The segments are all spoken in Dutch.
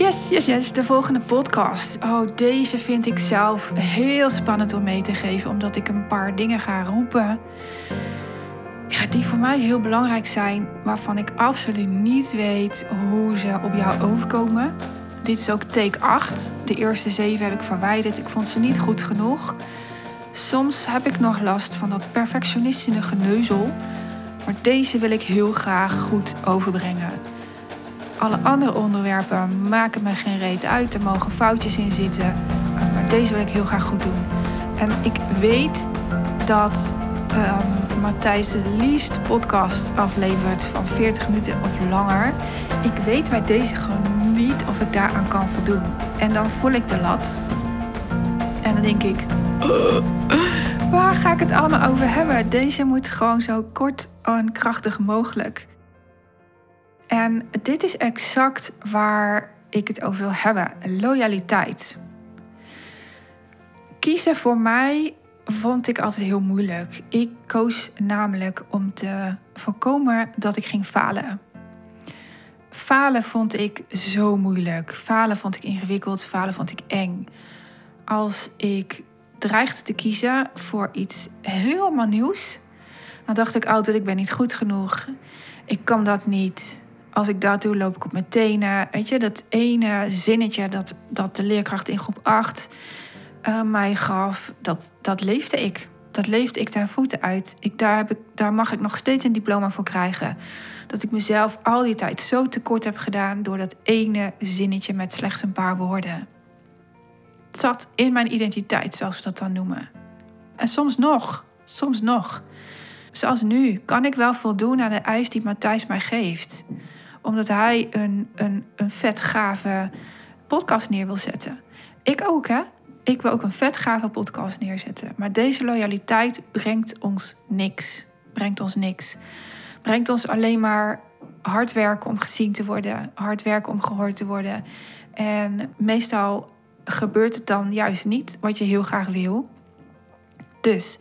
Yes, yes, yes, de volgende podcast. Oh, deze vind ik zelf heel spannend om mee te geven, omdat ik een paar dingen ga roepen. Ja, die voor mij heel belangrijk zijn, waarvan ik absoluut niet weet hoe ze op jou overkomen. Dit is ook take 8. De eerste 7 heb ik verwijderd. Ik vond ze niet goed genoeg. Soms heb ik nog last van dat perfectionistische geneuzel. Maar deze wil ik heel graag goed overbrengen. Alle andere onderwerpen maken me geen reet uit. Er mogen foutjes in zitten. Maar deze wil ik heel graag goed doen. En ik weet dat um, Matthijs de liefst podcast aflevert van 40 minuten of langer. Ik weet bij deze gewoon niet of ik daaraan kan voldoen. En dan voel ik de lat. En dan denk ik, waar ga ik het allemaal over hebben? Deze moet gewoon zo kort en krachtig mogelijk. En dit is exact waar ik het over wil hebben: loyaliteit. Kiezen voor mij vond ik altijd heel moeilijk. Ik koos namelijk om te voorkomen dat ik ging falen. Falen vond ik zo moeilijk. Falen vond ik ingewikkeld. Falen vond ik eng. Als ik dreigde te kiezen voor iets helemaal nieuws, dan dacht ik altijd: ik ben niet goed genoeg. Ik kan dat niet. Als ik dat doe, loop ik op mijn tenen. Weet je, dat ene zinnetje dat, dat de leerkracht in groep 8 uh, mij gaf, dat, dat leefde ik. Dat leefde ik ten voeten uit. Ik, daar, heb ik, daar mag ik nog steeds een diploma voor krijgen. Dat ik mezelf al die tijd zo tekort heb gedaan door dat ene zinnetje met slechts een paar woorden. Het zat in mijn identiteit, zoals ze dat dan noemen. En soms nog, soms nog. Zoals nu kan ik wel voldoen aan de eis die Matthijs mij geeft. Omdat hij een, een, een vet gave podcast neer wil zetten. Ik ook, hè? Ik wil ook een vet gave podcast neerzetten. Maar deze loyaliteit brengt ons niks. Brengt ons niks. Brengt ons alleen maar hard werken om gezien te worden. Hard werken om gehoord te worden. En meestal gebeurt het dan juist niet wat je heel graag wil. Dus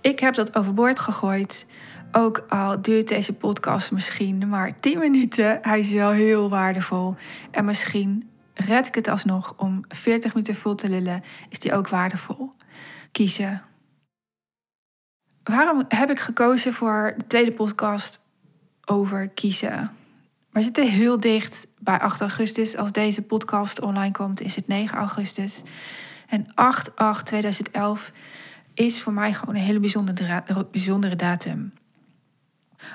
ik heb dat overboord gegooid. Ook al duurt deze podcast misschien maar 10 minuten, hij is wel heel waardevol. En misschien red ik het alsnog om 40 minuten vol te lullen, is die ook waardevol. Kiezen. Waarom heb ik gekozen voor de tweede podcast over kiezen? We zitten heel dicht bij 8 augustus. Als deze podcast online komt, is het 9 augustus. En 8-8-2011 is voor mij gewoon een hele bijzondere, bijzondere datum.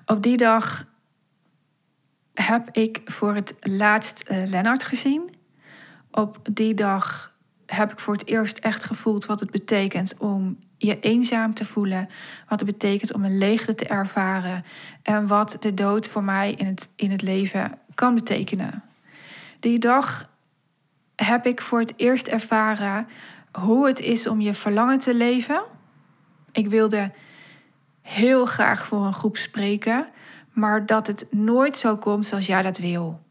Op die dag heb ik voor het laatst uh, Lennart gezien. Op die dag heb ik voor het eerst echt gevoeld wat het betekent om je eenzaam te voelen. Wat het betekent om een leegte te ervaren. En wat de dood voor mij in het, in het leven kan betekenen. Die dag heb ik voor het eerst ervaren hoe het is om je verlangen te leven. Ik wilde heel graag voor een groep spreken, maar dat het nooit zo komt zoals jij dat wil.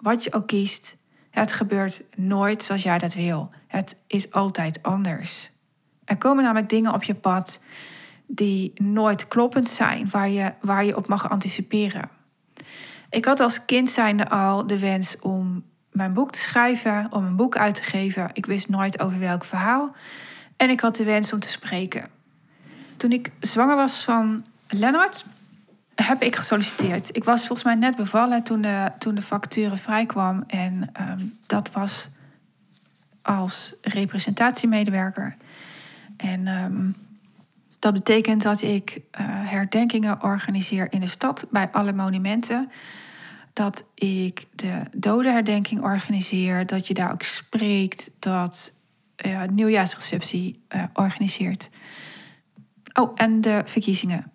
Wat je ook kiest, het gebeurt nooit zoals jij dat wil. Het is altijd anders. Er komen namelijk dingen op je pad die nooit kloppend zijn, waar je, waar je op mag anticiperen. Ik had als kind zijnde al de wens om mijn boek te schrijven, om een boek uit te geven. Ik wist nooit over welk verhaal. En ik had de wens om te spreken. Toen ik zwanger was van Lennart, heb ik gesolliciteerd. Ik was volgens mij net bevallen toen de, toen de vacature vrijkwam. En ehm, dat was als representatiemedewerker. En um, dat betekent dat ik uh, herdenkingen organiseer in de stad bij alle monumenten. Dat ik de dodenherdenking organiseer. Dat je daar ook spreekt. Dat uh, nieuwjaarsreceptie uh, organiseert. Oh, en de verkiezingen.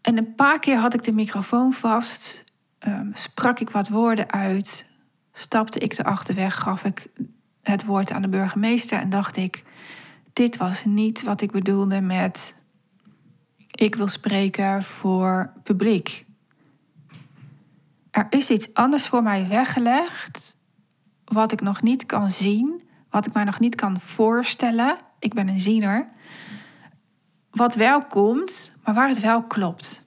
En een paar keer had ik de microfoon vast, um, sprak ik wat woorden uit, stapte ik de achterweg, gaf ik het woord aan de burgemeester en dacht ik: dit was niet wat ik bedoelde met ik wil spreken voor publiek. Er is iets anders voor mij weggelegd, wat ik nog niet kan zien, wat ik mij nog niet kan voorstellen. Ik ben een ziener wat wel komt, maar waar het wel klopt.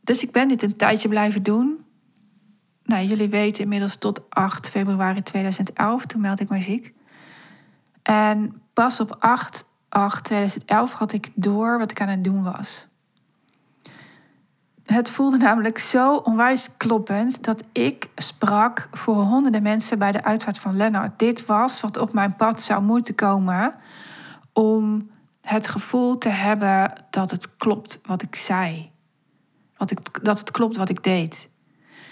Dus ik ben dit een tijdje blijven doen. nou, jullie weten inmiddels tot 8 februari 2011. Toen meldde ik mij ziek. En pas op 8, 8 2011 had ik door wat ik aan het doen was. Het voelde namelijk zo onwijs kloppend dat ik sprak voor honderden mensen bij de uitvaart van Lennart. Dit was wat op mijn pad zou moeten komen om het gevoel te hebben dat het klopt wat ik zei. Wat ik, dat het klopt wat ik deed.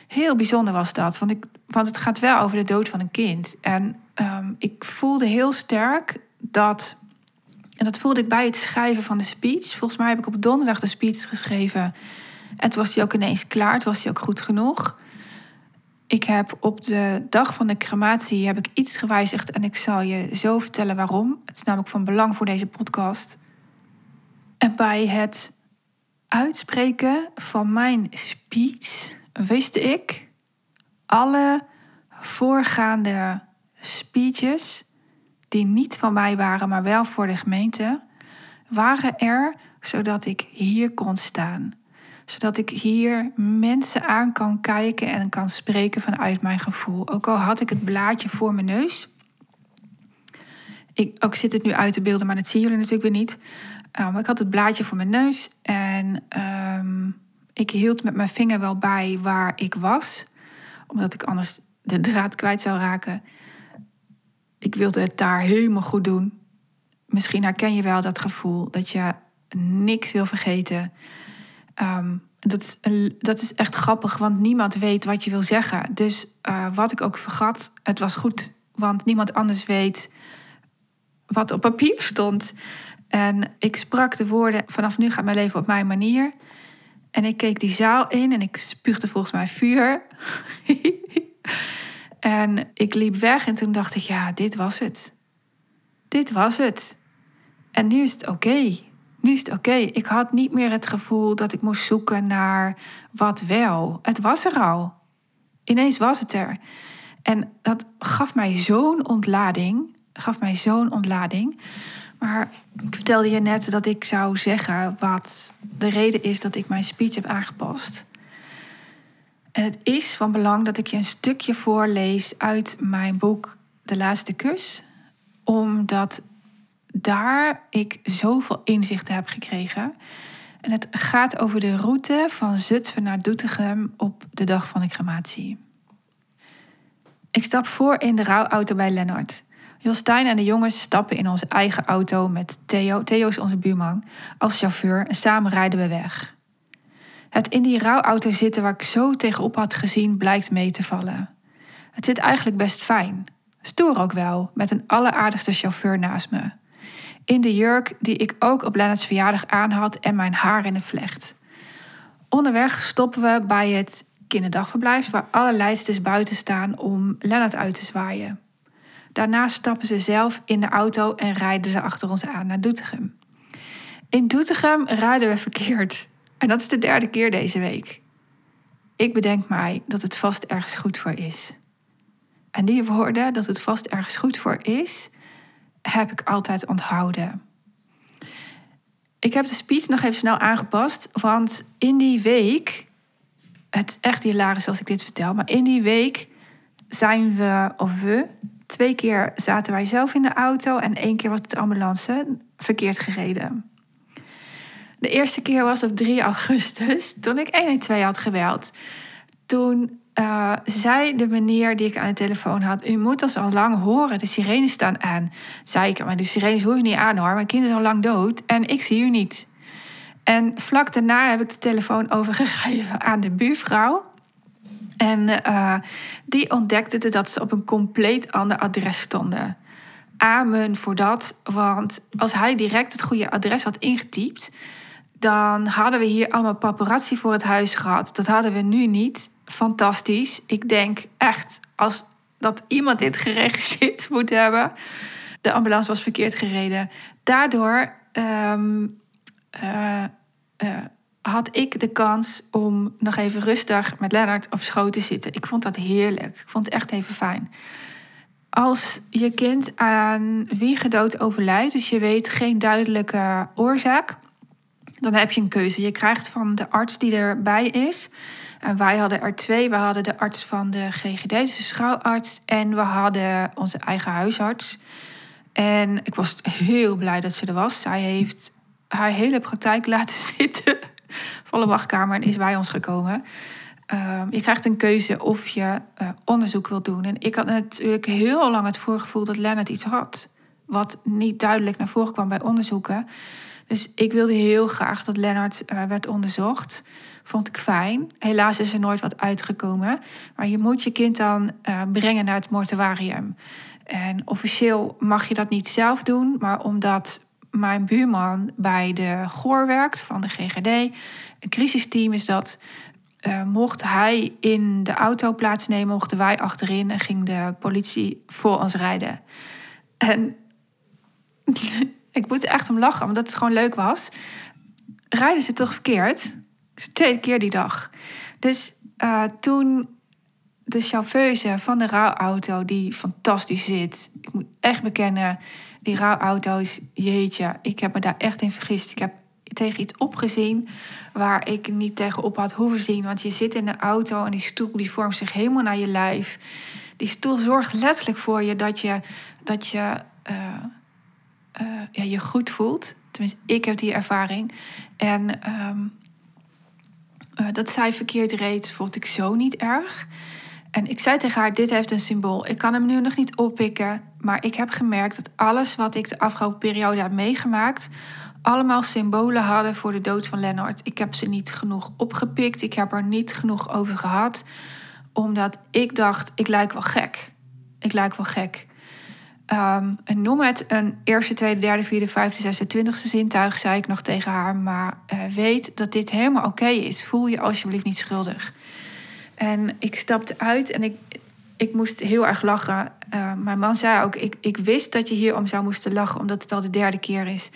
Heel bijzonder was dat, want, ik, want het gaat wel over de dood van een kind. En um, ik voelde heel sterk dat, en dat voelde ik bij het schrijven van de speech. Volgens mij heb ik op donderdag de speech geschreven. En toen was die ook ineens klaar, toen was die ook goed genoeg. Ik heb op de dag van de crematie heb ik iets gewijzigd en ik zal je zo vertellen waarom. Het is namelijk van belang voor deze podcast. En bij het uitspreken van mijn speech wist ik alle voorgaande speeches die niet van mij waren, maar wel voor de gemeente, waren er zodat ik hier kon staan. Zodat ik hier mensen aan kan kijken en kan spreken vanuit mijn gevoel. Ook al had ik het blaadje voor mijn neus. Ik, ook zit het nu uit te beelden, maar dat zien jullie natuurlijk weer niet. Um, ik had het blaadje voor mijn neus en ehm, ik hield met mijn vinger wel bij waar ik was, omdat ik anders de draad kwijt zou raken. Ik wilde het daar helemaal goed doen. Misschien herken je wel dat gevoel dat je niks wil vergeten. Um, dat, is, dat is echt grappig, want niemand weet wat je wil zeggen. Dus uh, wat ik ook vergat, het was goed, want niemand anders weet wat op papier stond. En ik sprak de woorden: vanaf nu gaat mijn leven op mijn manier. En ik keek die zaal in en ik spuugde volgens mij vuur. en ik liep weg en toen dacht ik: ja, dit was het. Dit was het. En nu is het oké. Nu is het oké. Ik had niet meer het gevoel dat ik moest zoeken naar wat wel. Het was er al. Ineens was het er. En dat gaf mij zo'n ontlading. Gaf mij zo'n ontlading. Maar ik vertelde je net dat ik zou zeggen wat de reden is dat ik mijn speech heb aangepast. En het is van belang dat ik je een stukje voorlees uit mijn boek De Laatste Kus. Omdat daar ik zoveel inzichten heb gekregen. En het gaat over de route van Zutphen naar Doetinchem op de dag van de crematie. Ik stap voor in de rouwauto bij Lennart. Jostijn en de jongens stappen in onze eigen auto met Theo, Theo is onze buurman, als chauffeur en samen rijden we weg. Het in die rouwauto zitten waar ik zo tegenop had gezien blijkt mee te vallen. Het zit eigenlijk best fijn. Stoer ook wel, met een alleraardigste chauffeur naast me. In de jurk die ik ook op Lennart's verjaardag aan had en mijn haar in een vlecht. Onderweg stoppen we bij het kinderdagverblijf waar alle leidsters buiten staan om Lennart uit te zwaaien. Daarna stappen ze zelf in de auto en rijden ze achter ons aan naar Doetinchem. In Doetinchem rijden we verkeerd. En dat is de derde keer deze week. Ik bedenk mij dat het vast ergens goed voor is. En die woorden, dat het vast ergens goed voor is, heb ik altijd onthouden. Ik heb de speech nog even snel aangepast, want in die week, het is echt hilarisch als ik dit vertel, maar in die week zijn we, of we, Twee keer zaten wij zelf in de auto en één keer was de ambulance verkeerd gereden. De eerste keer was op 3 augustus, toen ik 112 had geweld. Toen uh, zei de meneer die ik aan de telefoon had: U moet ons al lang horen, de sirenes staan aan. Zei ik: Maar de sirenes hoor je niet aan hoor, mijn kind is al lang dood en ik zie u niet. En vlak daarna heb ik de telefoon overgegeven aan de buurvrouw. En uh, die ontdekte dat ze op een compleet ander adres stonden. Amen voor dat, want als hij direct het goede adres had ingetypt, dan hadden we hier allemaal paparazzi voor het huis gehad. Dat hadden we nu niet. Fantastisch. Ik denk echt, als dat iemand dit geregisseerd moet hebben. De ambulance was verkeerd gereden. Daardoor um, uh, uh, had ik de kans om nog even rustig met Lennart op schoot te zitten. Ik vond dat heerlijk. Ik vond het echt even fijn. Als je kind aan wiegedood overlijdt, dus je weet geen duidelijke oorzaak, Dan heb je een keuze. Je krijgt van de arts die erbij is. En wij hadden er twee. We hadden de arts van de GGD, dus de schouwarts. En we hadden onze eigen huisarts. En ik was heel blij dat ze er was. Zij heeft haar hele praktijk laten zitten. Volle wachtkamer en is bij ons gekomen. Ehm, je krijgt een keuze of je uh, onderzoek wilt doen. En ik had natuurlijk heel lang het voorgevoel dat Lennart iets had. Wat niet duidelijk naar voren kwam bij onderzoeken. Dus ik wilde heel graag dat Lennart uh, werd onderzocht. Vond ik fijn. Helaas is er nooit wat uitgekomen. Maar je moet je kind dan uh, brengen naar het mortuarium. En officieel mag je dat niet zelf doen. Maar omdat mijn buurman bij de GOR werkt van de GGD... een crisisteam is dat... Uh, mocht hij in de auto plaatsnemen, mochten wij achterin en ging de politie voor ons rijden. En ik moet echt om lachen, omdat het gewoon leuk was. Rijden ze toch verkeerd? Twee keer die dag. Dus uh, toen de chauffeuse van de rouwauto, die fantastisch zit. Ik moet echt bekennen, die rouwauto's, jeetje, ik heb me daar echt in vergist. Ik heb tegen iets opgezien waar ik niet tegenop had hoeven zien. Want je zit in de auto en die stoel die vormt zich helemaal naar je lijf. Die stoel zorgt letterlijk voor je dat je, dat je uh, uh, ja, je goed voelt. Tenminste, ik heb die ervaring. En um, uh, dat zij verkeerd reed, vond ik zo niet erg. En ik zei tegen haar: Dit heeft een symbool. Ik kan hem nu nog niet oppikken. Maar ik heb gemerkt dat alles wat ik de afgelopen periode heb meegemaakt. allemaal symbolen hadden voor de dood van Lennart. Ik heb ze niet genoeg opgepikt. Ik heb er niet genoeg over gehad. Omdat ik dacht: Ik lijk wel gek. Ik lijk wel gek. Um, en noem het een eerste, tweede, derde, vierde, vijfde, zesde, twintigste zintuig, zei ik nog tegen haar. Maar uh, weet dat dit helemaal oké is. Voel je alsjeblieft niet schuldig. En ik stapte uit en ik, ik moest heel erg lachen. Uh, mijn man zei ook, ik, ik wist dat je hier om zou moesten lachen, omdat het al de derde keer is.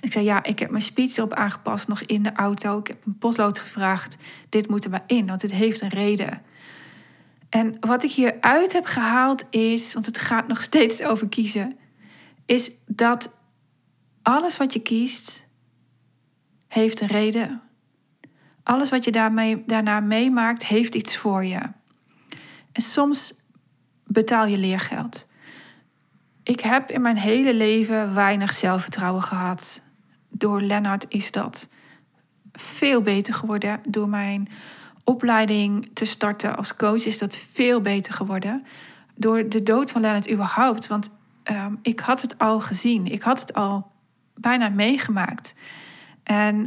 Ik zei, ja, ik heb mijn speech erop aangepast, nog in de auto. Ik heb een potlood gevraagd, dit moet erbij in, want het heeft een reden. En wat ik hieruit heb gehaald is, want het gaat nog steeds over kiezen, is dat alles wat je kiest heeft een reden. Alles wat je daarmee, daarna meemaakt heeft iets voor je. En soms betaal je leergeld. Ik heb in mijn hele leven weinig zelfvertrouwen gehad. Door Lennart is dat veel beter geworden. Door mijn opleiding te starten als coach is dat veel beter geworden. Door de dood van Lennart überhaupt. Want um, ik had het al gezien. Ik had het al bijna meegemaakt. En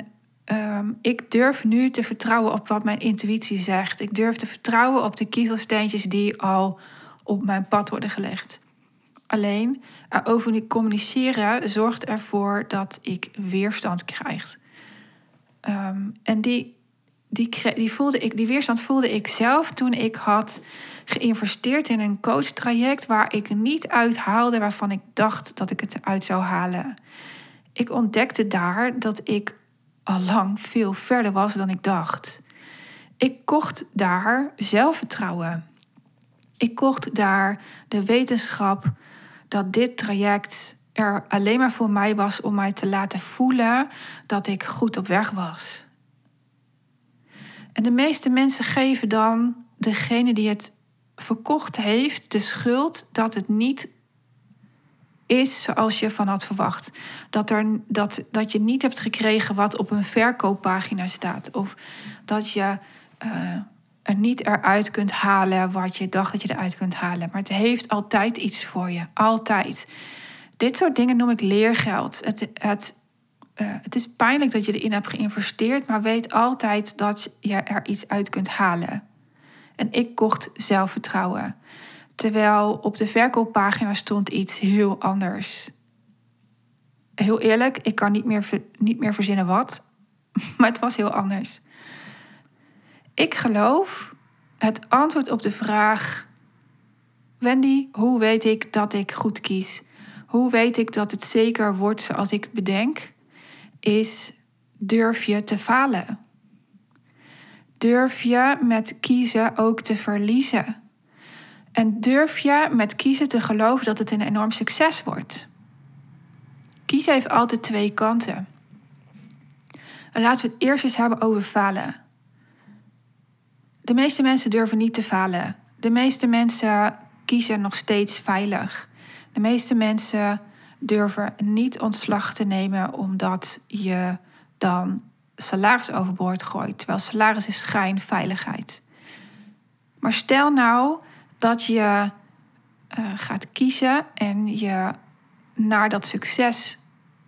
um, ik durf nu te vertrouwen op wat mijn intuïtie zegt. Ik durf te vertrouwen op de kiezelsteentjes die al op mijn pad worden gelegd. Alleen erover communiceren zorgt ervoor dat ik weerstand krijg. Um, en die die, die, voelde ik, die weerstand voelde ik zelf toen ik had geïnvesteerd in een coachtraject waar ik niet uithaalde waarvan ik dacht dat ik het eruit zou halen. Ik ontdekte daar dat ik al lang veel verder was dan ik dacht. Ik kocht daar zelfvertrouwen. Ik kocht daar de wetenschap dat dit traject er alleen maar voor mij was om mij te laten voelen dat ik goed op weg was. En de meeste mensen geven dan degene die het verkocht heeft de schuld dat het niet is zoals je van had verwacht. Dat, er, dat, dat je niet hebt gekregen wat op een verkooppagina staat. Of dat je uh, er niet eruit kunt halen wat je dacht dat je eruit kunt halen. Maar het heeft altijd iets voor je. Altijd. Dit soort dingen noem ik leergeld. Het, het uh, het is pijnlijk dat je erin hebt geïnvesteerd, maar weet altijd dat je er iets uit kunt halen. En ik kocht zelfvertrouwen. Terwijl op de verkooppagina stond iets heel anders. Heel eerlijk, ik kan niet meer, niet meer verzinnen wat, maar het was heel anders. Ik geloof het antwoord op de vraag: Wendy, hoe weet ik dat ik goed kies? Hoe weet ik dat het zeker wordt zoals ik bedenk? Is durf je te falen. Durf je met kiezen ook te verliezen. En durf je met kiezen te geloven dat het een enorm succes wordt. Kiezen heeft altijd twee kanten. Laten we het eerst eens hebben over falen. De meeste mensen durven niet te falen. De meeste mensen kiezen nog steeds veilig. De meeste mensen durven niet ontslag te nemen omdat je dan salaris overboord gooit. Terwijl salaris is schijnveiligheid. Maar stel nou dat je uh, gaat kiezen en je naar dat succes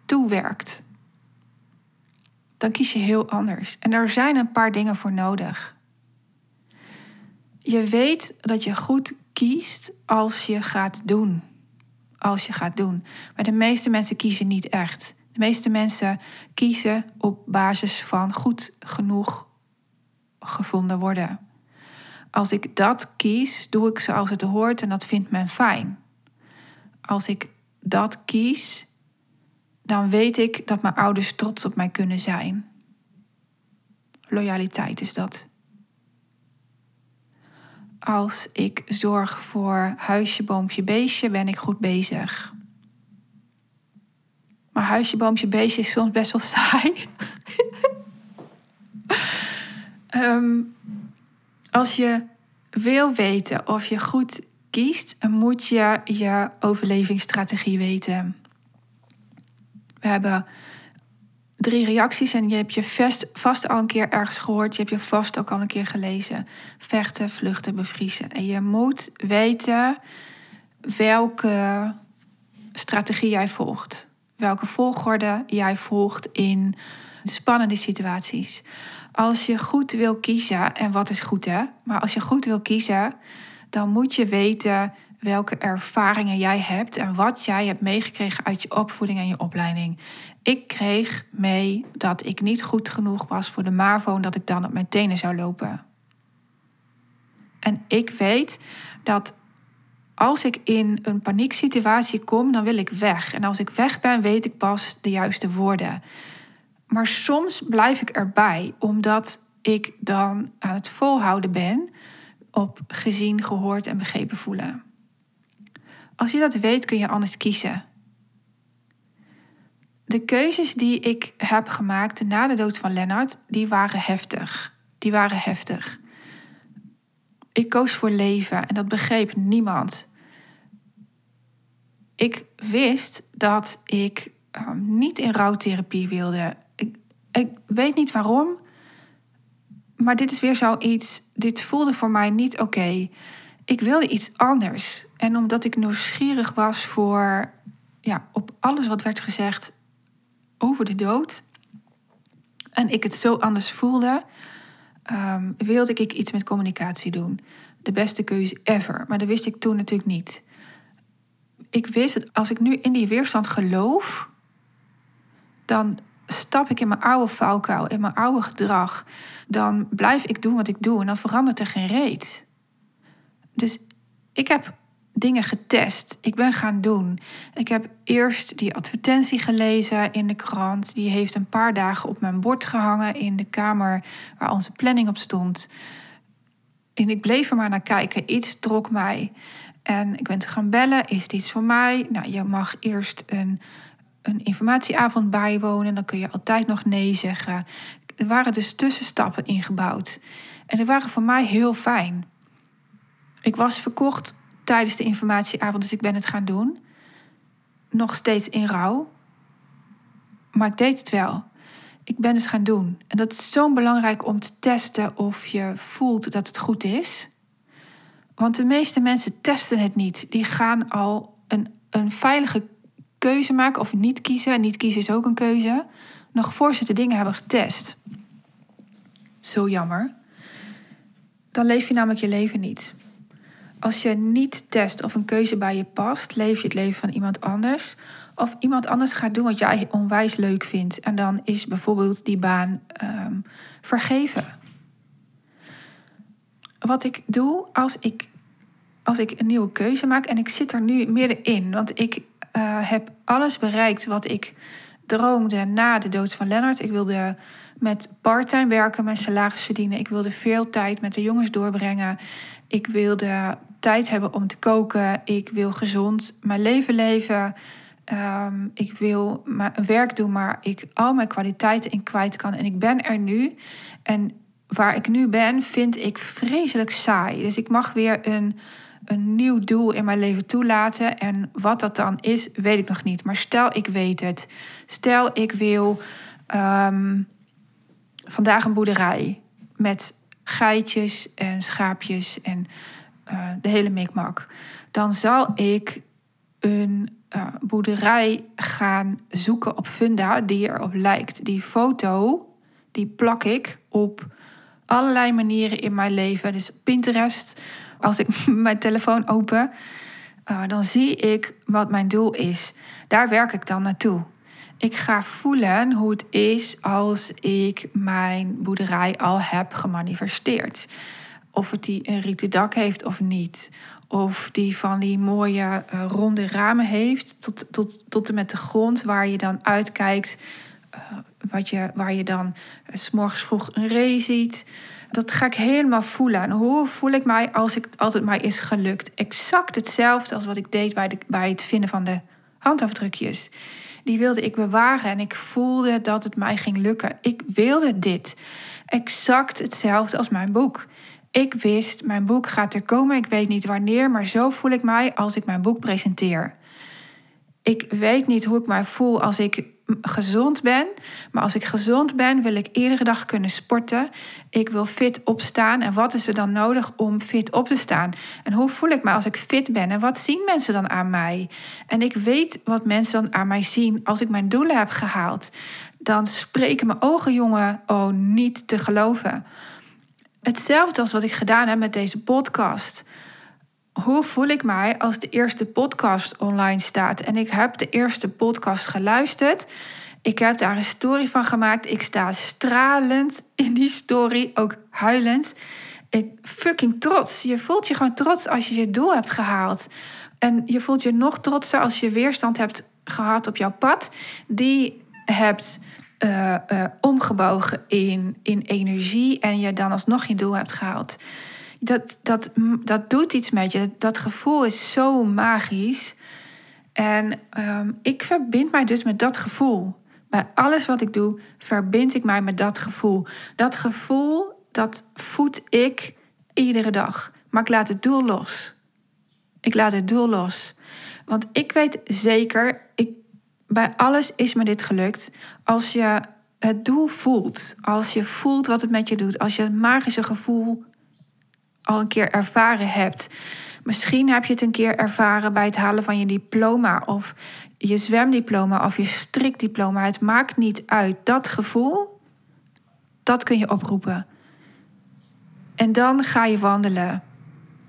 toewerkt. Dan kies je heel anders. En er zijn een paar dingen voor nodig. Je weet dat je goed kiest als je gaat doen. Als je gaat doen. Maar de meeste mensen kiezen niet echt. De meeste mensen kiezen op basis van goed genoeg gevonden worden. Als ik dat kies, doe ik zoals het hoort en dat vindt men fijn. Als ik dat kies, dan weet ik dat mijn ouders trots op mij kunnen zijn. Loyaliteit is dat. Als ik zorg voor huisje, boompje, beestje, ben ik goed bezig. Maar huisje, boompje, beestje is soms best wel saai. um, als je wil weten of je goed kiest, moet je je overlevingsstrategie weten. We hebben drie reacties en je hebt je vast, vast al een keer ergens gehoord. Je hebt je vast ook al een keer gelezen. Vechten, vluchten, bevriezen. En je moet weten welke strategie jij volgt. Welke volgorde jij volgt in spannende situaties. Als je goed wil kiezen, en wat is goed hè, maar als je goed wil kiezen, dan moet je weten welke ervaringen jij hebt en wat jij hebt meegekregen uit je opvoeding en je opleiding. Ik kreeg mee dat ik niet goed genoeg was voor de MAVO en dat ik dan op mijn tenen zou lopen. En ik weet dat als ik in een panieksituatie kom, dan wil ik weg. En als ik weg ben, weet ik pas de juiste woorden. Maar soms blijf ik erbij, omdat ik dan aan het volhouden ben op gezien, gehoord en begrepen voelen. Als je dat weet, kun je anders kiezen. De keuzes die ik heb gemaakt na de dood van Lennart, die waren heftig. Die waren heftig. Ik koos voor leven en dat begreep niemand. Ik wist dat ik ehm, niet in rouwtherapie wilde. Ik, ik weet niet waarom, maar dit is weer zoiets. Dit voelde voor mij niet oké. Ik wilde iets anders. En omdat ik nieuwsgierig was voor ja, op alles wat werd gezegd over de dood. En ik het zo anders voelde, um, wilde ik iets met communicatie doen. De beste keuze ever. Maar dat wist ik toen natuurlijk niet. Ik wist dat als ik nu in die weerstand geloof, dan stap ik in mijn oude valkuil, in mijn oude gedrag. Dan blijf ik doen wat ik doe en dan verandert er geen reet. Dus ik heb dingen getest. Ik ben gaan doen. Ik heb eerst die advertentie gelezen in de krant. Die heeft een paar dagen op mijn bord gehangen in de kamer waar onze planning op stond. En ik bleef er maar naar kijken. Iets trok mij. En ik ben te gaan bellen. Is het iets voor mij? Nou, je mag eerst een, een informatieavond bijwonen. Dan kun je altijd nog nee zeggen. Er waren dus tussenstappen ingebouwd. En die waren voor mij heel fijn. Ik was verkocht tijdens de informatieavond, dus ik ben het gaan doen. Nog steeds in rouw. Maar ik deed het wel. Ik ben het gaan doen. En dat is zo belangrijk om te testen of je voelt dat het goed is. Want de meeste mensen testen het niet. Die gaan al een, een veilige keuze maken of niet kiezen. En niet kiezen is ook een keuze. Nog voor ze de dingen hebben getest. Zo jammer. Dan leef je namelijk je leven niet. Als je niet test of een keuze bij je past, leef je het leven van iemand anders. Of iemand anders gaat doen wat jij onwijs leuk vindt. En dan is bijvoorbeeld die baan um, vergeven. Wat ik doe als ik, als ik een nieuwe keuze maak en ik zit er nu middenin. Want ik uh, heb alles bereikt wat ik droomde na de dood van Lennart. Ik wilde met parttime werken, mijn salaris verdienen. Ik wilde veel tijd met de jongens doorbrengen. Ik wilde tijd hebben om te koken. Ik wil gezond mijn leven leven. Ehm, ik wil mijn werk doen, maar ik al mijn kwaliteiten in kwijt kan. En ik ben er nu. En waar ik nu ben, vind ik vreselijk saai. Dus ik mag weer een, een nieuw doel in mijn leven toelaten. En wat dat dan is, weet ik nog niet. Maar stel ik weet het. Stel ik wil ehm, vandaag een boerderij met geitjes en schaapjes en uh, de hele mikmak. Dan zal ik een uh, boerderij gaan zoeken op Funda die erop lijkt. Die foto, die plak ik op allerlei manieren in mijn leven. Dus Pinterest, als ik mijn telefoon open, uh, dan zie ik wat mijn doel is. Daar werk ik dan naartoe. Ik ga voelen hoe het is als ik mijn boerderij al heb gemanifesteerd. Of het die een rieten dak heeft of niet. Of die van die mooie uh, ronde ramen heeft. Tot, tot, tot en met de grond waar je dan uitkijkt. Uh, wat je, waar je dan uh, s morgens vroeg een ree ziet. Dat ga ik helemaal voelen. En hoe voel ik mij als ik altijd mij is gelukt? Exact hetzelfde als wat ik deed bij, de, bij het vinden van de handafdrukjes. Die wilde ik bewaren en ik voelde dat het mij ging lukken. Ik wilde dit. Exact hetzelfde als mijn boek. Ik wist, mijn boek gaat er komen. Ik weet niet wanneer, maar zo voel ik mij als ik mijn boek presenteer. Ik weet niet hoe ik mij voel als ik gezond ben. Maar als ik gezond ben, wil ik iedere dag kunnen sporten. Ik wil fit opstaan. En wat is er dan nodig om fit op te staan? En hoe voel ik me als ik fit ben? En wat zien mensen dan aan mij? En ik weet wat mensen dan aan mij zien als ik mijn doelen heb gehaald. Dan spreken mijn ogen, jongen, oh, niet te geloven. Hetzelfde als wat ik gedaan heb met deze podcast. Hoe voel ik mij als de eerste podcast online staat? En ik heb de eerste podcast geluisterd. Ik heb daar een story van gemaakt. Ik sta stralend in die story, ook huilend. Ik fucking trots. Je voelt je gewoon trots als je je doel hebt gehaald. En je voelt je nog trotser als je weerstand hebt gehad op jouw pad. Die hebt uh, uh, omgebogen in, in energie en je dan alsnog je doel hebt gehaald. Dat, dat, dat doet iets met je. Dat gevoel is zo magisch. En um, ik verbind mij dus met dat gevoel. Bij alles wat ik doe, verbind ik mij met dat gevoel. Dat gevoel, dat voed ik iedere dag. Maar ik laat het doel los. Ik laat het doel los. Want ik weet zeker, ik bij alles is me dit gelukt. Als je het doel voelt, als je voelt wat het met je doet, als je het magische gevoel al een keer ervaren hebt. Misschien heb je het een keer ervaren bij het halen van je diploma of je zwemdiploma of je strikdiploma. Het maakt niet uit. Dat gevoel, dat kun je oproepen. En dan ga je wandelen.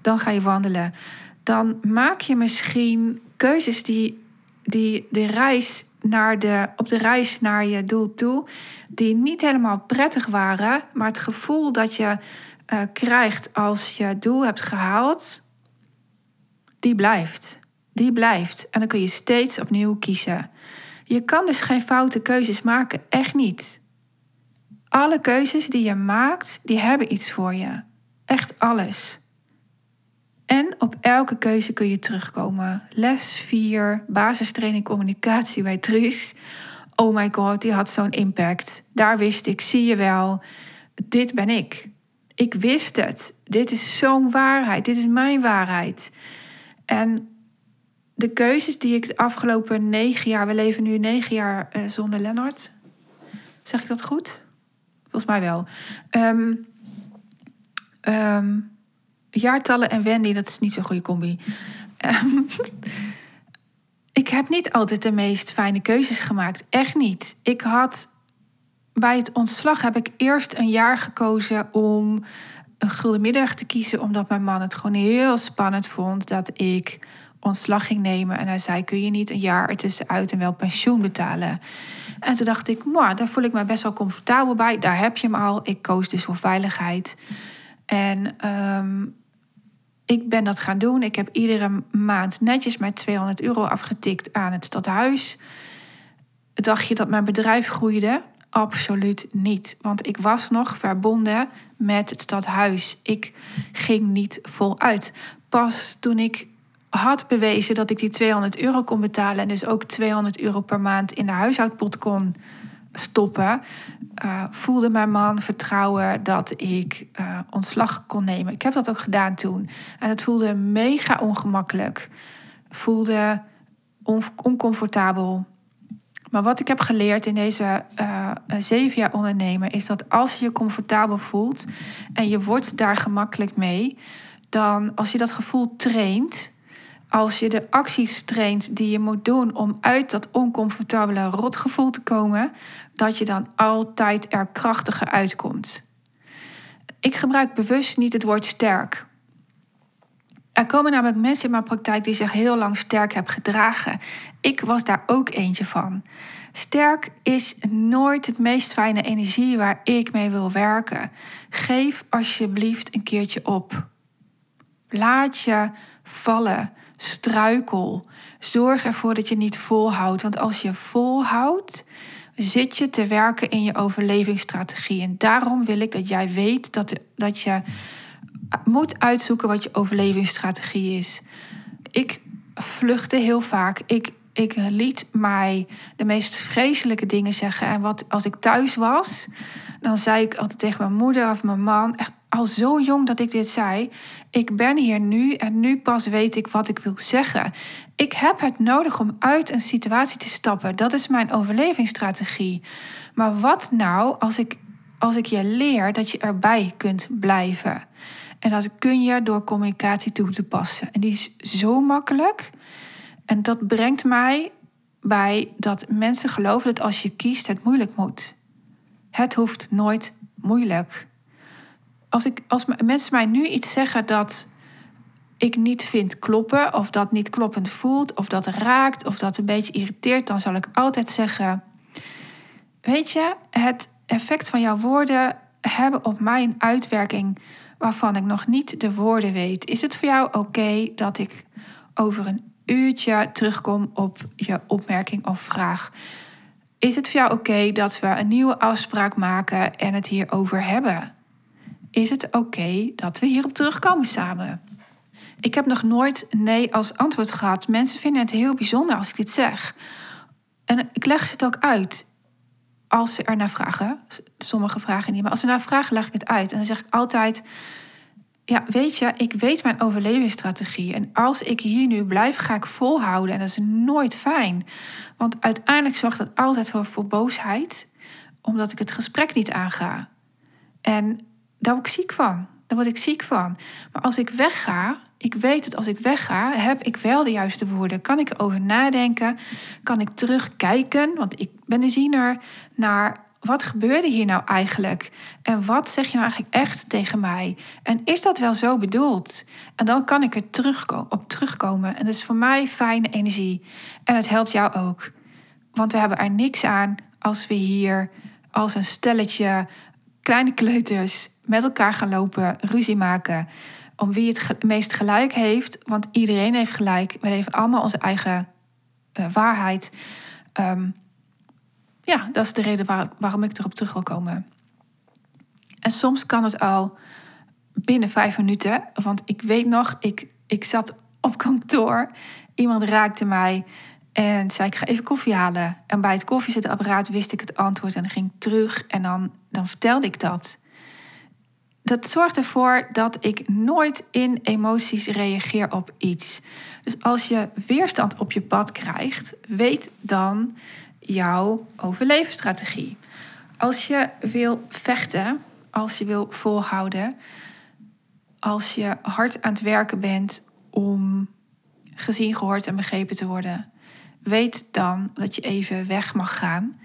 Dan ga je wandelen. Dan maak je misschien keuzes die die de reis naar de, op de reis naar je doel toe, die niet helemaal prettig waren, maar het gevoel dat je uh, krijgt als je doel hebt gehaald, die blijft. Die blijft. En dan kun je steeds opnieuw kiezen. Je kan dus geen foute keuzes maken, echt niet. Alle keuzes die je maakt, die hebben iets voor je. Echt alles. En op elke keuze kun je terugkomen. Les 4, basistraining communicatie bij Truus. Oh my god, die had zo'n impact. Daar wist ik, zie je wel, dit ben ik. Ik wist het. Dit is zo'n waarheid. Dit is mijn waarheid. En de keuzes die ik de afgelopen negen jaar, we leven nu negen jaar uh, zonder Lennart. Zeg ik dat goed? Volgens mij wel. Um, jaartallen en Wendy, dat is niet zo'n goede combi. Ehm, ik heb niet altijd de meest fijne keuzes gemaakt. Echt niet. Ik had bij het ontslag heb ik eerst een jaar gekozen om een gulden middag te kiezen, omdat mijn man het gewoon heel spannend vond dat ik ontslag ging nemen. En hij zei: Kun je niet een jaar ertussenuit en wel pensioen betalen? En toen dacht ik: Moi, daar voel ik me best wel comfortabel bij. Daar heb je hem al. Ik koos dus voor veiligheid. En um, ik ben dat gaan doen. Ik heb iedere maand netjes met 200 euro afgetikt aan het stadhuis. Dacht je dat mijn bedrijf groeide? Absoluut niet. Want ik was nog verbonden met het stadhuis. Ik ging niet voluit. Pas toen ik had bewezen dat ik die 200 euro kon betalen en dus ook 200 euro per maand in de huishoudpot kon stoppen, uh, voelde mijn man vertrouwen dat ik uh, ontslag kon nemen. Ik heb dat ook gedaan toen. En het voelde mega ongemakkelijk. Voelde on oncomfortabel. Maar wat ik heb geleerd in deze uh, zeven jaar ondernemen is dat als je je comfortabel voelt en je wordt daar gemakkelijk mee, dan als je dat gevoel traint, als je de acties traint die je moet doen om uit dat oncomfortabele rotgevoel te komen, dat je dan altijd er krachtiger uitkomt. Ik gebruik bewust niet het woord sterk. Er komen namelijk mensen in mijn praktijk die zich heel lang sterk hebben gedragen. Ik was daar ook eentje van. Sterk is nooit het meest fijne energie waar ik mee wil werken. Geef alsjeblieft een keertje op. Laat je vallen. Struikel. Zorg ervoor dat je niet volhoudt. Want als je volhoudt, zit je te werken in je overlevingsstrategie. En daarom wil ik dat jij weet dat, dat je moet uitzoeken wat je overlevingsstrategie is. Ik vluchtte heel vaak. Ik, ik liet mij de meest vreselijke dingen zeggen. En wat als ik thuis was, dan zei ik altijd tegen mijn moeder of mijn man, echt al zo jong dat ik dit zei. Ik ben hier nu en nu pas weet ik wat ik wil zeggen. Ik heb het nodig om uit een situatie te stappen. Dat is mijn overlevingsstrategie. Maar wat nou als ik, als ik je leer dat je erbij kunt blijven? En dat kun je door communicatie toe te passen. En die is zo makkelijk. En dat brengt mij bij dat mensen geloven dat als je kiest, het moeilijk moet. Het hoeft nooit moeilijk. Als, ik, als mensen mij nu iets zeggen dat ik niet vind kloppen, of dat niet kloppend voelt, of dat raakt, of dat een beetje irriteert, dan zal ik altijd zeggen: Weet je, het effect van jouw woorden hebben op mij een uitwerking waarvan ik nog niet de woorden weet. Is het voor jou oké dat ik over een uurtje terugkom op je opmerking of vraag? Is het voor jou oké dat we een nieuwe afspraak maken en het hierover hebben? Is het oké dat we hierop terugkomen samen? Ik heb nog nooit nee als antwoord gehad. Mensen vinden het heel bijzonder als ik dit zeg. En ik leg het ook uit als ze er naar vragen. Sommige vragen niet, maar als ze naar vragen, leg ik het uit. En dan zeg ik altijd: Ja, weet je, ik weet mijn overlevingsstrategie. En als ik hier nu blijf, ga ik volhouden. En dat is nooit fijn. Want uiteindelijk zorgt dat altijd voor boosheid, omdat ik het gesprek niet aanga. En daar word ik ziek van. Daar word ik ziek van. Maar als ik wegga, ik weet dat als ik wegga, heb ik wel de juiste woorden. Kan ik erover nadenken? Kan ik terugkijken? Want ik ben een ziener naar wat gebeurde hier nou eigenlijk? En wat zeg je nou eigenlijk echt tegen mij? En is dat wel zo bedoeld? En dan kan ik er terugko op terugkomen. En dat is voor mij fijne energie. En het helpt jou ook. Want we hebben er niks aan als we hier als een stelletje kleine kleuters met elkaar gaan lopen, ruzie maken om wie het meest gelijk heeft. Want iedereen heeft gelijk. We leven allemaal onze eigen uh, waarheid. Um, ja, dat is de reden waar, waarom ik erop terug wil komen. En soms kan het al binnen vijf minuten. Want ik weet nog, ik, ik zat op kantoor. Iemand raakte mij en zei: Ik ga even koffie halen. En bij het koffiezetapparaat wist ik het antwoord en ging terug. En dan, dan vertelde ik dat dat zorgt ervoor dat ik nooit in emoties reageer op iets. Dus als je weerstand op je pad krijgt, weet dan jouw overleefstrategie. Als je wil vechten, als je wil volhouden, als je hard aan het werken bent om gezien, gehoord en begrepen te worden, weet dan dat je even weg mag gaan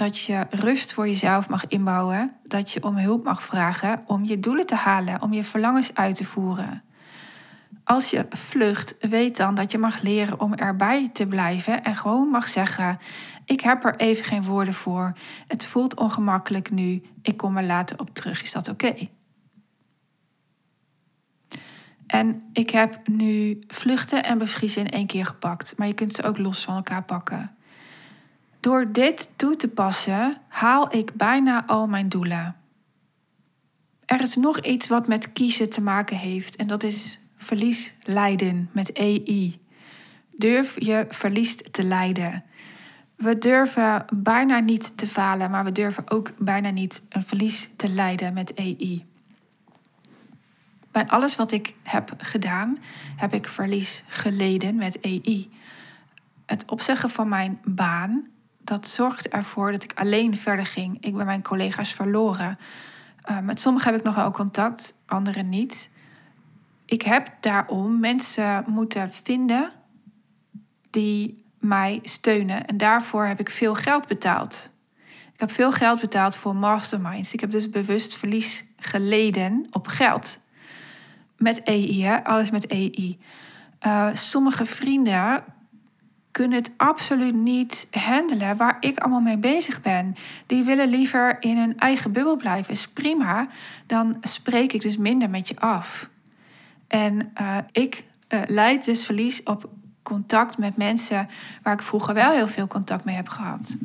dat je rust voor jezelf mag inbouwen, dat je om hulp mag vragen om je doelen te halen, om je verlangens uit te voeren. Als je vlucht, weet dan dat je mag leren om erbij te blijven en gewoon mag zeggen: Ik heb er even geen woorden voor. Het voelt ongemakkelijk nu. Ik kom er later op terug. Is dat oké? En ik heb nu vluchten en bevriezen in één keer gepakt, maar je kunt ze ook los van elkaar pakken. Door dit toe te passen haal ik bijna al mijn doelen. Er is nog iets wat met kiezen te maken heeft en dat is verlies leiden met EI. Durf je verlies te leiden. We durven bijna niet te falen, maar we durven ook bijna niet een verlies te leiden met EI. Bij alles wat ik heb gedaan, heb ik verlies geleden met EI. Het opzeggen van mijn baan, dat zorgt ervoor dat ik alleen verder ging. Ik ben mijn collega's verloren. Uh, met sommigen heb ik nog wel contact, anderen niet. Ik heb daarom mensen moeten vinden die mij steunen. En daarvoor heb ik veel geld betaald. Ik heb veel geld betaald voor masterminds. Ik heb dus bewust verlies geleden op geld. Met EI, alles met EI. Uh, sommige vrienden kunnen het absoluut niet handelen waar ik allemaal mee bezig ben. Die willen liever in hun eigen bubbel blijven. Is prima. Dan spreek ik dus minder met je af. En uh, ik uh, leid dus verlies op contact met mensen waar ik vroeger wel heel veel contact mee heb gehad.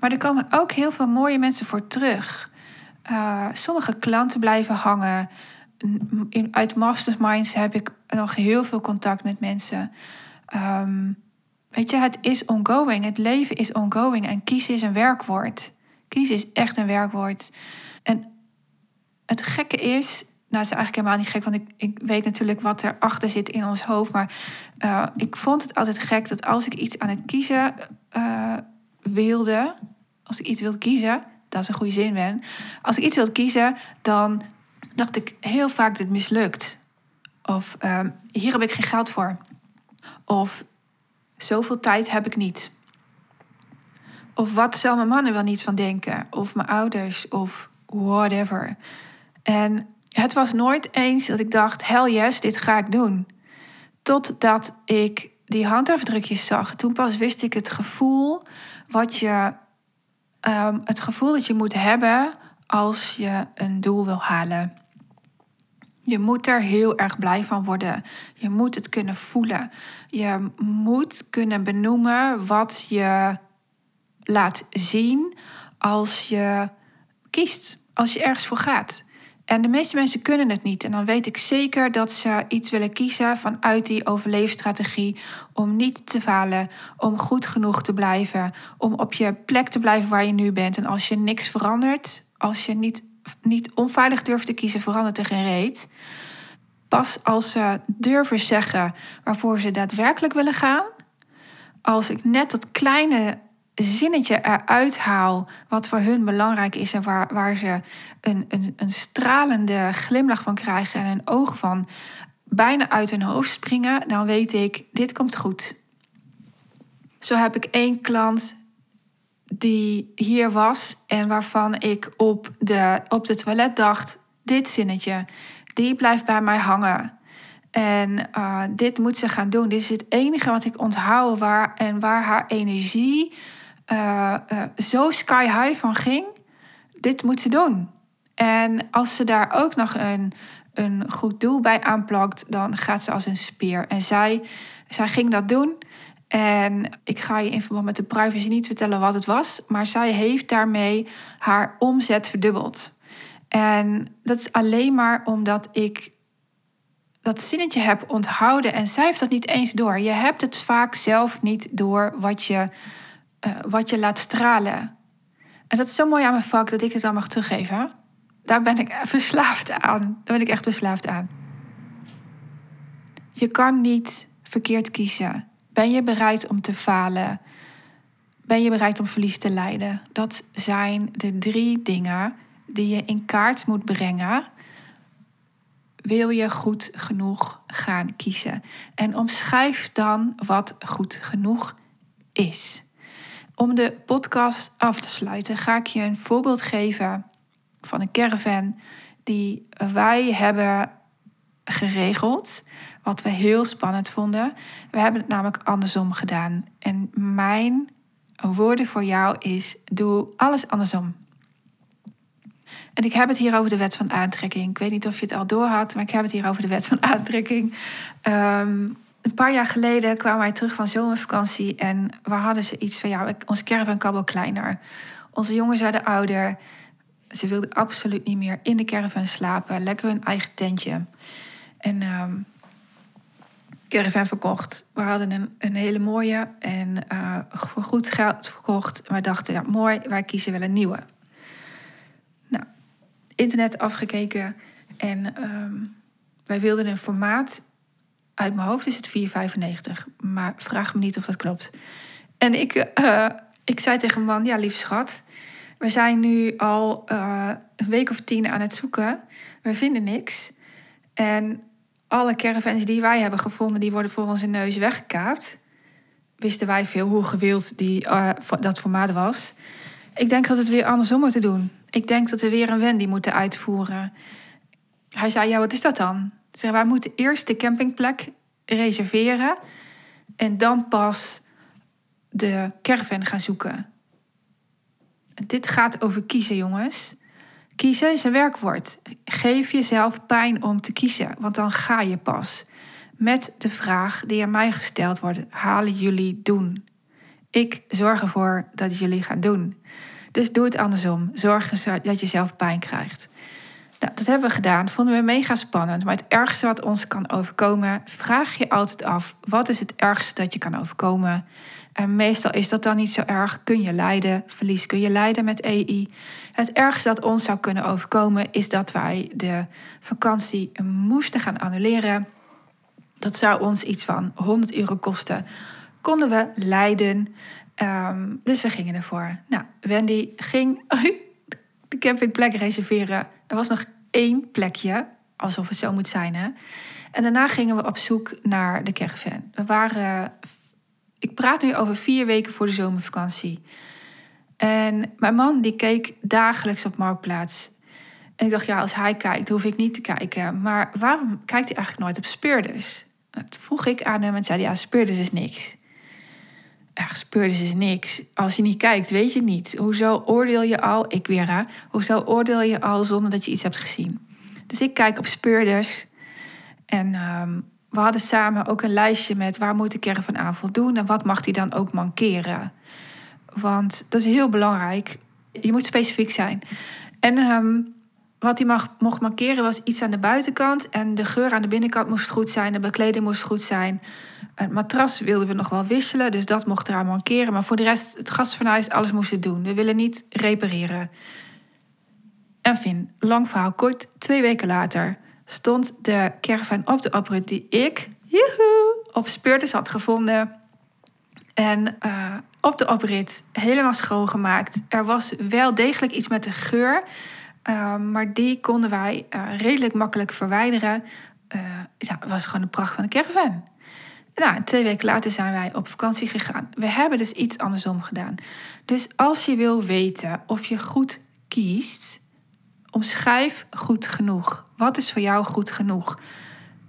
Maar er komen ook heel veel mooie mensen voor terug. Uh, sommige klanten blijven hangen. In, uit Masterminds heb ik nog heel veel contact met mensen. Um, weet je, het is ongoing. Het leven is ongoing. En kiezen is een werkwoord. Kiezen is echt een werkwoord. En het gekke is, nou, het is eigenlijk helemaal niet gek, want ik, ik weet natuurlijk wat erachter zit in ons hoofd. Maar uh, ik vond het altijd gek dat als ik iets aan het kiezen uh, wilde, als ik iets wil kiezen, dat is een goede zin ben. Als ik iets wil kiezen, dan dacht ik heel vaak dit mislukt. Of uh, hier heb ik geen geld voor. Of zoveel tijd heb ik niet. Of wat zal mijn man er wel niet van denken? Of mijn ouders, of whatever. En het was nooit eens dat ik dacht: hell yes, dit ga ik doen. Totdat ik die handafdrukjes zag. Toen pas wist ik het gevoel wat je. Um, het gevoel dat je moet hebben als je een doel wil halen. Je moet er heel erg blij van worden. Je moet het kunnen voelen. Je moet kunnen benoemen wat je laat zien als je kiest, als je ergens voor gaat. En de meeste mensen kunnen het niet. En dan weet ik zeker dat ze iets willen kiezen vanuit die overleefstrategie. Om niet te falen, om goed genoeg te blijven, om op je plek te blijven waar je nu bent. En als je niks verandert, als je niet, niet onveilig durft te kiezen, verandert er geen reet. Pas als ze durven zeggen waarvoor ze daadwerkelijk willen gaan. Als ik net dat kleine zinnetje eruit haal wat voor hun belangrijk is en waar, waar ze een, een, een stralende glimlach van krijgen en een oog van bijna uit hun hoofd springen, dan weet ik, dit komt goed. Zo heb ik één klant die hier was en waarvan ik op de, op de toilet dacht, dit zinnetje, die blijft bij mij hangen. En uh, dit moet ze gaan doen. Dit is het enige wat ik onthoud waar, en waar haar energie uh, uh, zo sky high van ging. Dit moet ze doen. En als ze daar ook nog een, een goed doel bij aanplakt, dan gaat ze als een speer. En zij, zij ging dat doen. En ik ga je in verband met de privacy niet vertellen wat het was, maar zij heeft daarmee haar omzet verdubbeld. En dat is alleen maar omdat ik dat zinnetje heb onthouden en zij heeft dat niet eens door. Je hebt het vaak zelf niet door wat je uh, wat je laat stralen. En dat is zo mooi aan mijn vak dat ik het dan mag teruggeven. Daar ben ik verslaafd aan. Daar ben ik echt verslaafd aan. Je kan niet verkeerd kiezen. Ben je bereid om te falen? Ben je bereid om verlies te lijden? Dat zijn de drie dingen die je in kaart moet brengen. Wil je goed genoeg gaan kiezen? En omschrijf dan wat goed genoeg is. Om de podcast af te sluiten ga ik je een voorbeeld geven van een caravan die wij hebben geregeld. Wat we heel spannend vonden. We hebben het namelijk andersom gedaan. En mijn woorden voor jou is: doe alles andersom. En ik heb het hier over de wet van aantrekking. Ik weet niet of je het al door had, maar ik heb het hier over de wet van aantrekking. Um, een paar jaar geleden kwamen wij terug van zomervakantie en we hadden ze iets van ja, onze caravan kan wel kleiner. Onze jongens werden ouder. Ze wilden absoluut niet meer in de caravan slapen, lekker hun eigen tentje. En um, caravan verkocht. We hadden een, een hele mooie en uh, voor goed geld verkocht. We dachten, ja, mooi, wij kiezen wel een nieuwe. Nou, internet afgekeken en um, wij wilden een formaat. Uit mijn hoofd is het 4,95. Maar vraag me niet of dat klopt. En ik, uh, ik zei tegen mijn man, ja, lieve schat... We zijn nu al uh, een week of tien aan het zoeken. We vinden niks. En alle caravans die wij hebben gevonden, die worden voor onze neus weggekaapt. Wisten wij veel hoe gewild die, uh, dat formaat was. Ik denk dat het weer andersom moeten doen. Ik denk dat we weer een Wendy moeten uitvoeren. Hij zei, ja, wat is dat dan? Zei, wij moeten eerst de campingplek reserveren... en dan pas de caravan gaan zoeken. Dit gaat over kiezen, jongens. Kiezen is een werkwoord. Geef jezelf pijn om te kiezen, want dan ga je pas. Met de vraag die aan mij gesteld wordt: halen jullie doen? Ik zorg ervoor dat jullie gaan doen. Dus doe het andersom. Zorg dat je zelf pijn krijgt. Nou, dat hebben we gedaan. Vonden we mega spannend. Maar het ergste wat ons kan overkomen, vraag je altijd af: wat is het ergste dat je kan overkomen? En meestal is dat dan niet zo erg. Kun je lijden, verlies kun je lijden met EI. Het ergste dat ons zou kunnen overkomen is dat wij de vakantie moesten gaan annuleren. Dat zou ons iets van 100 euro kosten. Konden we lijden. Um, dus we gingen ervoor. Nou, Wendy ging de campingplek reserveren. Er was nog één plekje, alsof het zo moet zijn. Hè? En daarna gingen we op zoek naar de caravan. We waren ik praat nu over vier weken voor de zomervakantie. En mijn man die keek dagelijks op Marktplaats. En ik dacht, ja, als hij kijkt, hoef ik niet te kijken. Maar waarom kijkt hij eigenlijk nooit op speurders? Dat vroeg ik aan hem en zei ja, speurders is niks. Speurders is niks. Als je niet kijkt, weet je niet. Hoezo oordeel je al, ik weer hè, hoezo oordeel je al zonder dat je iets hebt gezien? Dus ik kijk op speurders. En um, we hadden samen ook een lijstje met waar moet ik er van aan voldoen en wat mag die dan ook mankeren. Want dat is heel belangrijk. Je moet specifiek zijn. En um, wat hij mag, mocht mankeren was iets aan de buitenkant. En de geur aan de binnenkant moest goed zijn. De bekleding moest goed zijn. Het matras wilden we nog wel wisselen. Dus dat mocht eraan mankeren. Maar voor de rest, het gastfornuis, alles moest het doen. We willen niet repareren. En Finn, lang verhaal kort. Twee weken later stond de caravan op de oprit die ik joehoe, op speurders had gevonden. En uh, op de oprit helemaal schoongemaakt. Er was wel degelijk iets met de geur. Uh, maar die konden wij uh, redelijk makkelijk verwijderen. ja, het was gewoon de pracht van de caravan. Nou, twee weken later zijn wij op vakantie gegaan. We hebben dus iets andersom gedaan. Dus als je wil weten of je goed kiest, omschrijf goed genoeg. Wat is voor jou goed genoeg?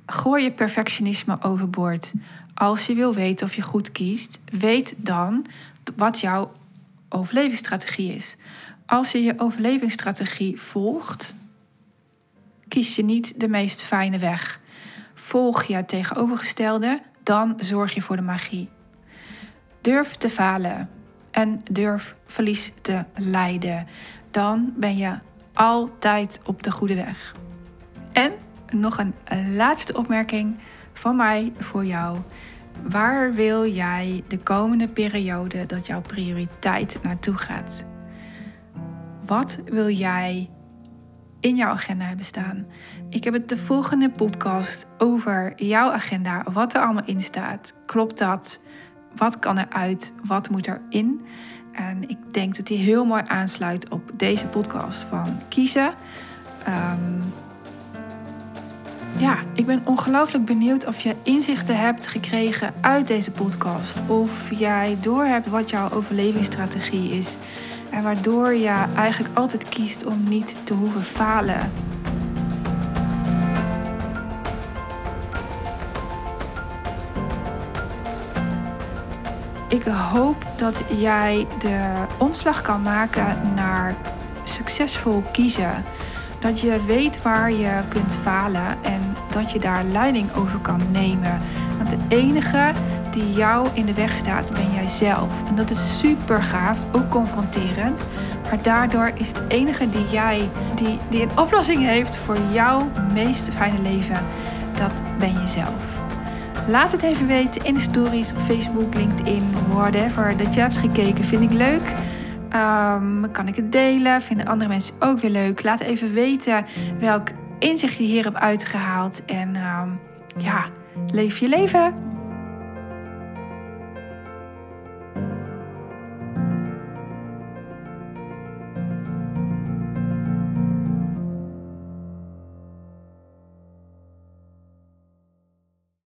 Gooi je perfectionisme overboord. Als je wil weten of je goed kiest, weet dan wat jouw overlevingsstrategie is. Als je je overlevingsstrategie volgt, kies je niet de meest fijne weg. Volg je het tegenovergestelde, dan zorg je voor de magie. Durf te falen en durf verlies te lijden. Dan ben je altijd op de goede weg. En nog een laatste opmerking van mij voor jou. Waar wil jij de komende periode dat jouw prioriteit naartoe gaat? Wat wil jij in jouw agenda hebben staan? Ik heb het de volgende podcast over jouw agenda, wat er allemaal in staat. Klopt dat? Wat kan eruit? Wat moet erin? En ik denk dat die heel mooi aansluit op deze podcast van kiezen. Um, ja, ik ben ongelooflijk benieuwd of je inzichten hebt gekregen uit deze podcast. Of jij doorhebt wat jouw overlevingsstrategie is. En waardoor je eigenlijk altijd kiest om niet te hoeven falen. Ik hoop dat jij de omslag kan maken naar succesvol kiezen. Dat je weet waar je kunt falen en dat je daar leiding over kan nemen. Want de enige die jou in de weg staat, ben jij zelf. En dat is super gaaf, ook confronterend. Maar daardoor is het enige die jij, die, die een oplossing heeft voor jouw meest fijne leven, dat ben jezelf. Laat het even weten in de stories op Facebook, LinkedIn, whatever. Dat je hebt gekeken, vind ik leuk. Um, kan ik het delen? Vinden andere mensen ook weer leuk? Laat even weten welk inzicht je hier hebt uitgehaald. En um, ja, leef je leven.